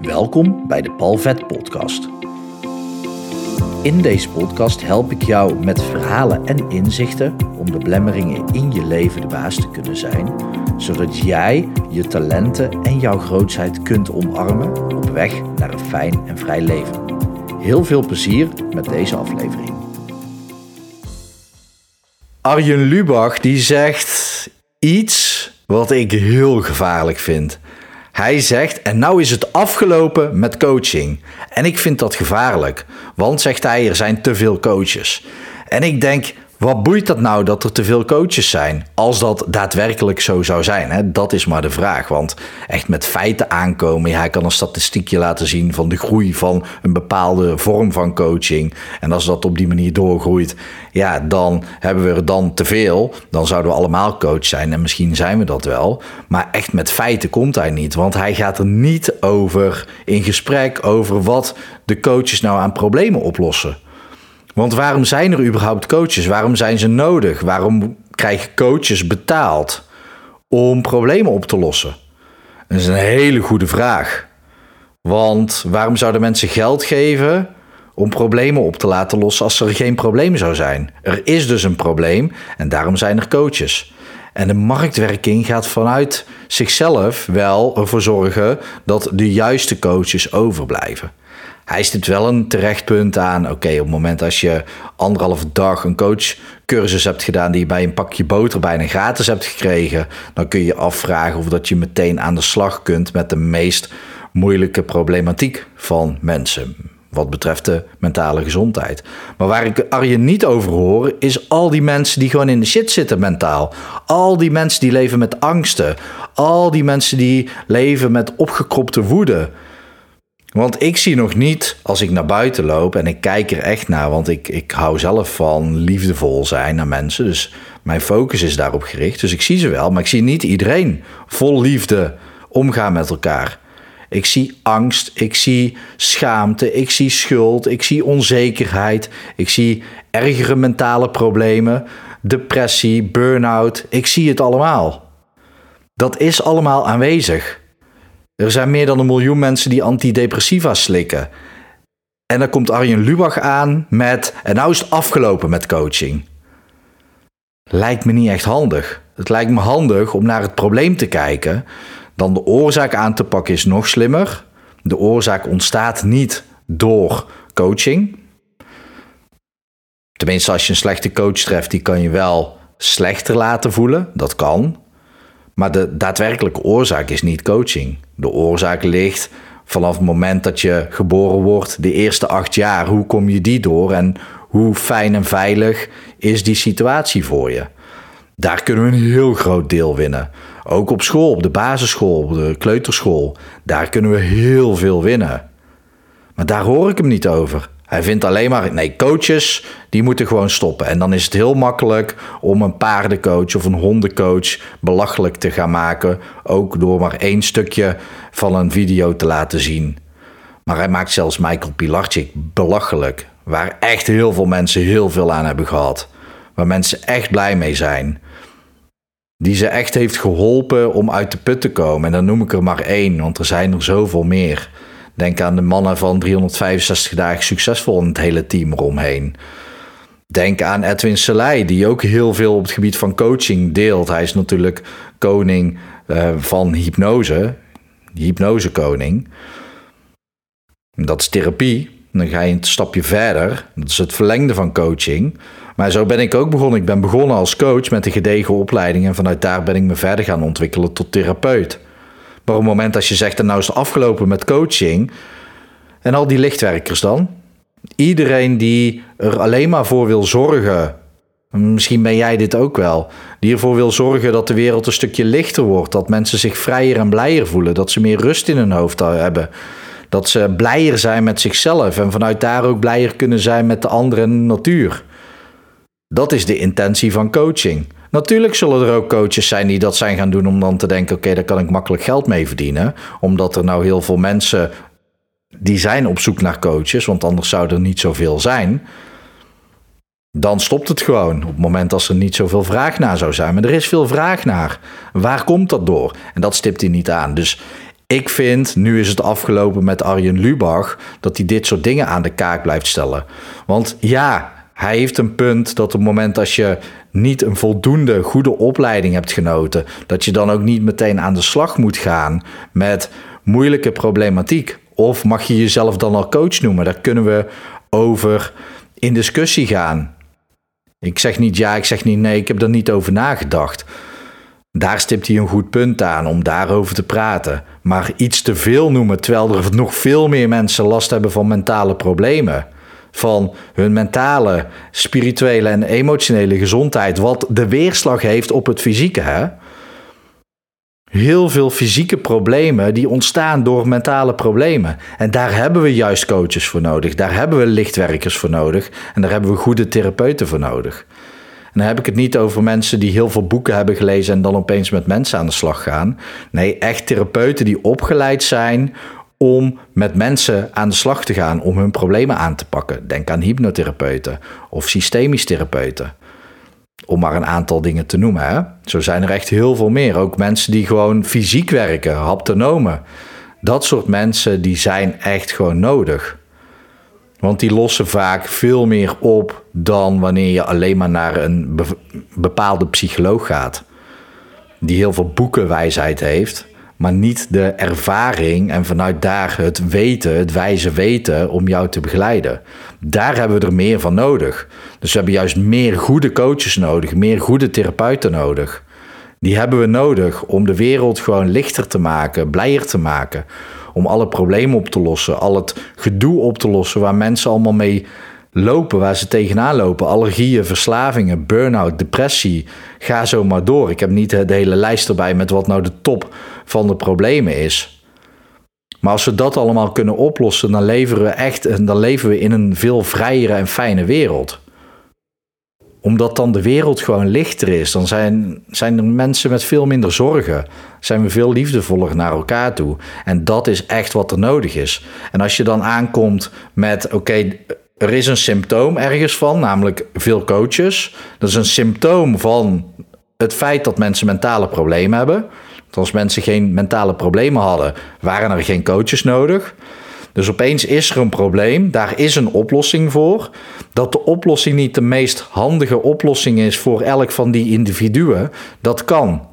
Welkom bij de Palvet Podcast. In deze podcast help ik jou met verhalen en inzichten om de blemmeringen in je leven de baas te kunnen zijn, zodat jij je talenten en jouw grootheid kunt omarmen op weg naar een fijn en vrij leven. Heel veel plezier met deze aflevering. Arjen Lubach die zegt iets wat ik heel gevaarlijk vind. Hij zegt, en nou is het afgelopen met coaching. En ik vind dat gevaarlijk, want zegt hij, er zijn te veel coaches. En ik denk, wat boeit dat nou dat er te veel coaches zijn? Als dat daadwerkelijk zo zou zijn, hè? dat is maar de vraag. Want echt met feiten aankomen, hij kan een statistiekje laten zien van de groei van een bepaalde vorm van coaching. En als dat op die manier doorgroeit, ja, dan hebben we er dan te veel. Dan zouden we allemaal coach zijn en misschien zijn we dat wel. Maar echt met feiten komt hij niet, want hij gaat er niet over in gesprek over wat de coaches nou aan problemen oplossen. Want waarom zijn er überhaupt coaches? Waarom zijn ze nodig? Waarom krijgen coaches betaald om problemen op te lossen? Dat is een hele goede vraag. Want waarom zouden mensen geld geven om problemen op te laten lossen als er geen probleem zou zijn? Er is dus een probleem en daarom zijn er coaches. En de marktwerking gaat vanuit zichzelf wel ervoor zorgen dat de juiste coaches overblijven hij stipt wel een terecht punt aan. Oké, op het moment als je anderhalve dag een coachcursus hebt gedaan die je bij een pakje boter bijna gratis hebt gekregen, dan kun je afvragen of dat je meteen aan de slag kunt met de meest moeilijke problematiek van mensen. Wat betreft de mentale gezondheid. Maar waar ik Arjen niet over hoor, is al die mensen die gewoon in de shit zitten mentaal. Al die mensen die leven met angsten. Al die mensen die leven met opgekropte woede. Want ik zie nog niet, als ik naar buiten loop en ik kijk er echt naar, want ik, ik hou zelf van liefdevol zijn naar mensen. Dus mijn focus is daarop gericht. Dus ik zie ze wel, maar ik zie niet iedereen vol liefde omgaan met elkaar. Ik zie angst, ik zie schaamte, ik zie schuld, ik zie onzekerheid, ik zie ergere mentale problemen, depressie, burn-out. Ik zie het allemaal. Dat is allemaal aanwezig. Er zijn meer dan een miljoen mensen die antidepressiva slikken. En dan komt Arjen Lubach aan met. En nou is het afgelopen met coaching. Lijkt me niet echt handig. Het lijkt me handig om naar het probleem te kijken. Dan de oorzaak aan te pakken is nog slimmer. De oorzaak ontstaat niet door coaching. Tenminste, als je een slechte coach treft, die kan je wel slechter laten voelen. Dat kan. Maar de daadwerkelijke oorzaak is niet coaching. De oorzaak ligt vanaf het moment dat je geboren wordt, de eerste acht jaar. Hoe kom je die door en hoe fijn en veilig is die situatie voor je? Daar kunnen we een heel groot deel winnen. Ook op school, op de basisschool, op de kleuterschool. Daar kunnen we heel veel winnen. Maar daar hoor ik hem niet over. Hij vindt alleen maar, nee, coaches, die moeten gewoon stoppen. En dan is het heel makkelijk om een paardencoach of een hondencoach belachelijk te gaan maken. Ook door maar één stukje van een video te laten zien. Maar hij maakt zelfs Michael Pilarczyk belachelijk. Waar echt heel veel mensen heel veel aan hebben gehad. Waar mensen echt blij mee zijn. Die ze echt heeft geholpen om uit de put te komen. En dan noem ik er maar één, want er zijn er zoveel meer. Denk aan de mannen van 365 dagen succesvol en het hele team eromheen. Denk aan Edwin Selei, die ook heel veel op het gebied van coaching deelt. Hij is natuurlijk koning uh, van hypnose, hypnosekoning. Dat is therapie. Dan ga je een stapje verder. Dat is het verlengde van coaching. Maar zo ben ik ook begonnen. Ik ben begonnen als coach met een gedegen opleiding. En vanuit daar ben ik me verder gaan ontwikkelen tot therapeut. Maar op het moment als je zegt, en nou is het afgelopen met coaching. En al die lichtwerkers dan. Iedereen die er alleen maar voor wil zorgen. Misschien ben jij dit ook wel. Die ervoor wil zorgen dat de wereld een stukje lichter wordt. Dat mensen zich vrijer en blijer voelen. Dat ze meer rust in hun hoofd hebben. Dat ze blijer zijn met zichzelf. En vanuit daar ook blijer kunnen zijn met de de natuur. Dat is de intentie van coaching. Natuurlijk zullen er ook coaches zijn die dat zijn gaan doen om dan te denken: oké, daar kan ik makkelijk geld mee verdienen. Omdat er nou heel veel mensen die zijn op zoek naar coaches, want anders zou er niet zoveel zijn. Dan stopt het gewoon op het moment dat er niet zoveel vraag naar zou zijn. Maar er is veel vraag naar. Waar komt dat door? En dat stipt hij niet aan. Dus ik vind, nu is het afgelopen met Arjen Lubach, dat hij dit soort dingen aan de kaak blijft stellen. Want ja, hij heeft een punt dat op het moment als je niet een voldoende goede opleiding hebt genoten, dat je dan ook niet meteen aan de slag moet gaan met moeilijke problematiek. Of mag je jezelf dan al coach noemen? Daar kunnen we over in discussie gaan. Ik zeg niet ja, ik zeg niet nee, ik heb er niet over nagedacht. Daar stipt hij een goed punt aan om daarover te praten. Maar iets te veel noemen, terwijl er nog veel meer mensen last hebben van mentale problemen. Van hun mentale, spirituele en emotionele gezondheid. Wat de weerslag heeft op het fysieke. Hè? Heel veel fysieke problemen die ontstaan door mentale problemen. En daar hebben we juist coaches voor nodig. Daar hebben we lichtwerkers voor nodig. En daar hebben we goede therapeuten voor nodig. En dan heb ik het niet over mensen die heel veel boeken hebben gelezen en dan opeens met mensen aan de slag gaan. Nee, echt therapeuten die opgeleid zijn om met mensen aan de slag te gaan, om hun problemen aan te pakken. Denk aan hypnotherapeuten of systemisch therapeuten. Om maar een aantal dingen te noemen. Hè? Zo zijn er echt heel veel meer. Ook mensen die gewoon fysiek werken, haptonomen. Dat soort mensen die zijn echt gewoon nodig. Want die lossen vaak veel meer op dan wanneer je alleen maar naar een bepaalde psycholoog gaat. Die heel veel boekenwijsheid heeft, maar niet de ervaring en vanuit daar het weten, het wijze weten om jou te begeleiden. Daar hebben we er meer van nodig. Dus we hebben juist meer goede coaches nodig, meer goede therapeuten nodig. Die hebben we nodig om de wereld gewoon lichter te maken, blijer te maken om alle problemen op te lossen, al het gedoe op te lossen waar mensen allemaal mee lopen, waar ze tegenaan lopen. Allergieën, verslavingen, burn-out, depressie. Ga zo maar door. Ik heb niet de hele lijst erbij met wat nou de top van de problemen is. Maar als we dat allemaal kunnen oplossen, dan leven we echt dan leven we in een veel vrijere en fijne wereld omdat dan de wereld gewoon lichter is. Dan zijn, zijn er mensen met veel minder zorgen. Zijn we veel liefdevoller naar elkaar toe. En dat is echt wat er nodig is. En als je dan aankomt met: oké, er is een symptoom ergens van, namelijk veel coaches. Dat is een symptoom van het feit dat mensen mentale problemen hebben. Als mensen geen mentale problemen hadden, waren er geen coaches nodig. Dus opeens is er een probleem, daar is een oplossing voor. Dat de oplossing niet de meest handige oplossing is voor elk van die individuen, dat kan.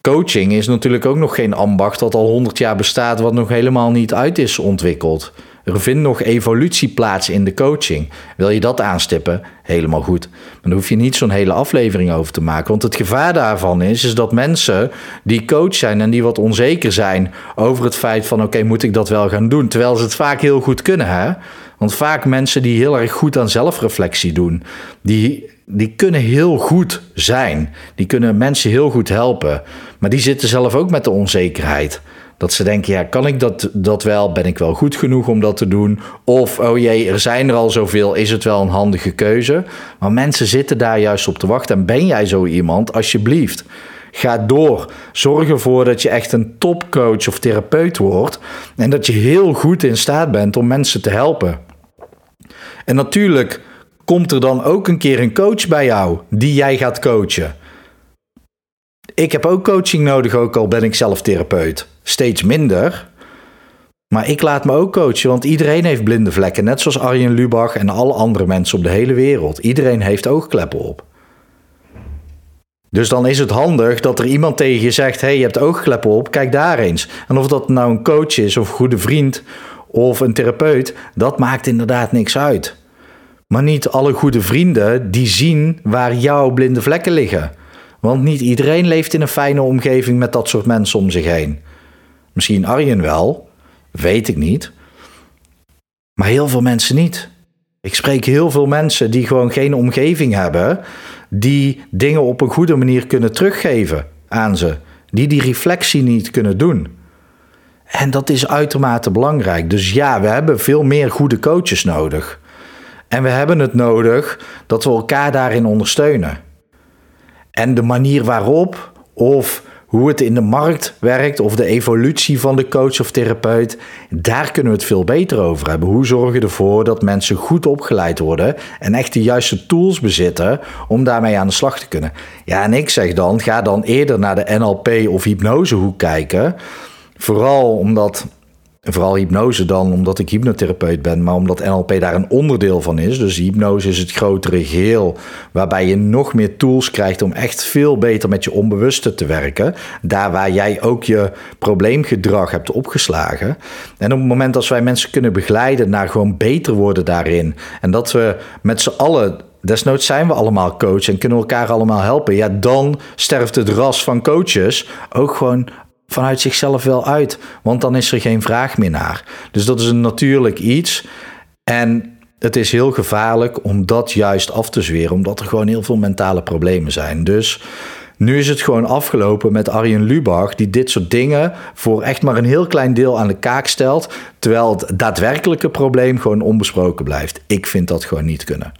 Coaching is natuurlijk ook nog geen ambacht dat al 100 jaar bestaat, wat nog helemaal niet uit is ontwikkeld. Er vindt nog evolutie plaats in de coaching. Wil je dat aanstippen? Helemaal goed. Maar dan hoef je niet zo'n hele aflevering over te maken. Want het gevaar daarvan is, is dat mensen die coach zijn en die wat onzeker zijn over het feit van oké, moet ik dat wel gaan doen? Terwijl ze het vaak heel goed kunnen, hè? Want vaak mensen die heel erg goed aan zelfreflectie doen, die, die kunnen heel goed zijn. Die kunnen mensen heel goed helpen. Maar die zitten zelf ook met de onzekerheid. Dat ze denken, ja, kan ik dat, dat wel? Ben ik wel goed genoeg om dat te doen? Of, oh jee, er zijn er al zoveel, is het wel een handige keuze? Maar mensen zitten daar juist op te wachten. En ben jij zo iemand? Alsjeblieft, ga door. Zorg ervoor dat je echt een topcoach of therapeut wordt. En dat je heel goed in staat bent om mensen te helpen. En natuurlijk komt er dan ook een keer een coach bij jou die jij gaat coachen. Ik heb ook coaching nodig, ook al ben ik zelf therapeut. Steeds minder. Maar ik laat me ook coachen, want iedereen heeft blinde vlekken. Net zoals Arjen Lubach en alle andere mensen op de hele wereld. Iedereen heeft oogkleppen op. Dus dan is het handig dat er iemand tegen je zegt: hey, je hebt oogkleppen op, kijk daar eens. En of dat nou een coach is, of een goede vriend, of een therapeut, dat maakt inderdaad niks uit. Maar niet alle goede vrienden die zien waar jouw blinde vlekken liggen. Want niet iedereen leeft in een fijne omgeving met dat soort mensen om zich heen. Misschien Arjen wel, weet ik niet. Maar heel veel mensen niet. Ik spreek heel veel mensen die gewoon geen omgeving hebben, die dingen op een goede manier kunnen teruggeven aan ze, die die reflectie niet kunnen doen. En dat is uitermate belangrijk. Dus ja, we hebben veel meer goede coaches nodig. En we hebben het nodig dat we elkaar daarin ondersteunen. En de manier waarop of hoe het in de markt werkt of de evolutie van de coach of therapeut, daar kunnen we het veel beter over hebben. Hoe zorgen we ervoor dat mensen goed opgeleid worden en echt de juiste tools bezitten om daarmee aan de slag te kunnen? Ja, en ik zeg dan, ga dan eerder naar de NLP of hypnosehoek kijken. Vooral omdat vooral hypnose dan, omdat ik hypnotherapeut ben, maar omdat NLP daar een onderdeel van is. Dus hypnose is het grotere geheel, waarbij je nog meer tools krijgt om echt veel beter met je onbewuste te werken. Daar waar jij ook je probleemgedrag hebt opgeslagen. En op het moment dat wij mensen kunnen begeleiden naar gewoon beter worden daarin. En dat we met z'n allen Desnoods zijn we allemaal coach en kunnen elkaar allemaal helpen. Ja, dan sterft het ras van coaches ook gewoon vanuit zichzelf wel uit. Want dan is er geen vraag meer naar. Dus dat is een natuurlijk iets. En het is heel gevaarlijk om dat juist af te zweren, omdat er gewoon heel veel mentale problemen zijn. Dus nu is het gewoon afgelopen met Arjen Lubach, die dit soort dingen voor echt maar een heel klein deel aan de kaak stelt, terwijl het daadwerkelijke probleem gewoon onbesproken blijft. Ik vind dat gewoon niet kunnen.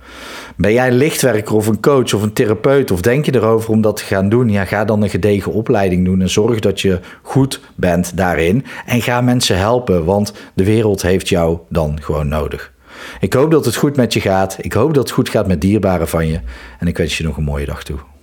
Ben jij lichtwerker of een coach of een therapeut of denk je erover om dat te gaan doen? Ja, ga dan een gedegen opleiding doen en zorg dat je goed bent daarin. En ga mensen helpen, want de wereld heeft jou dan gewoon nodig. Ik hoop dat het goed met je gaat. Ik hoop dat het goed gaat met dierbaren van je. En ik wens je nog een mooie dag toe.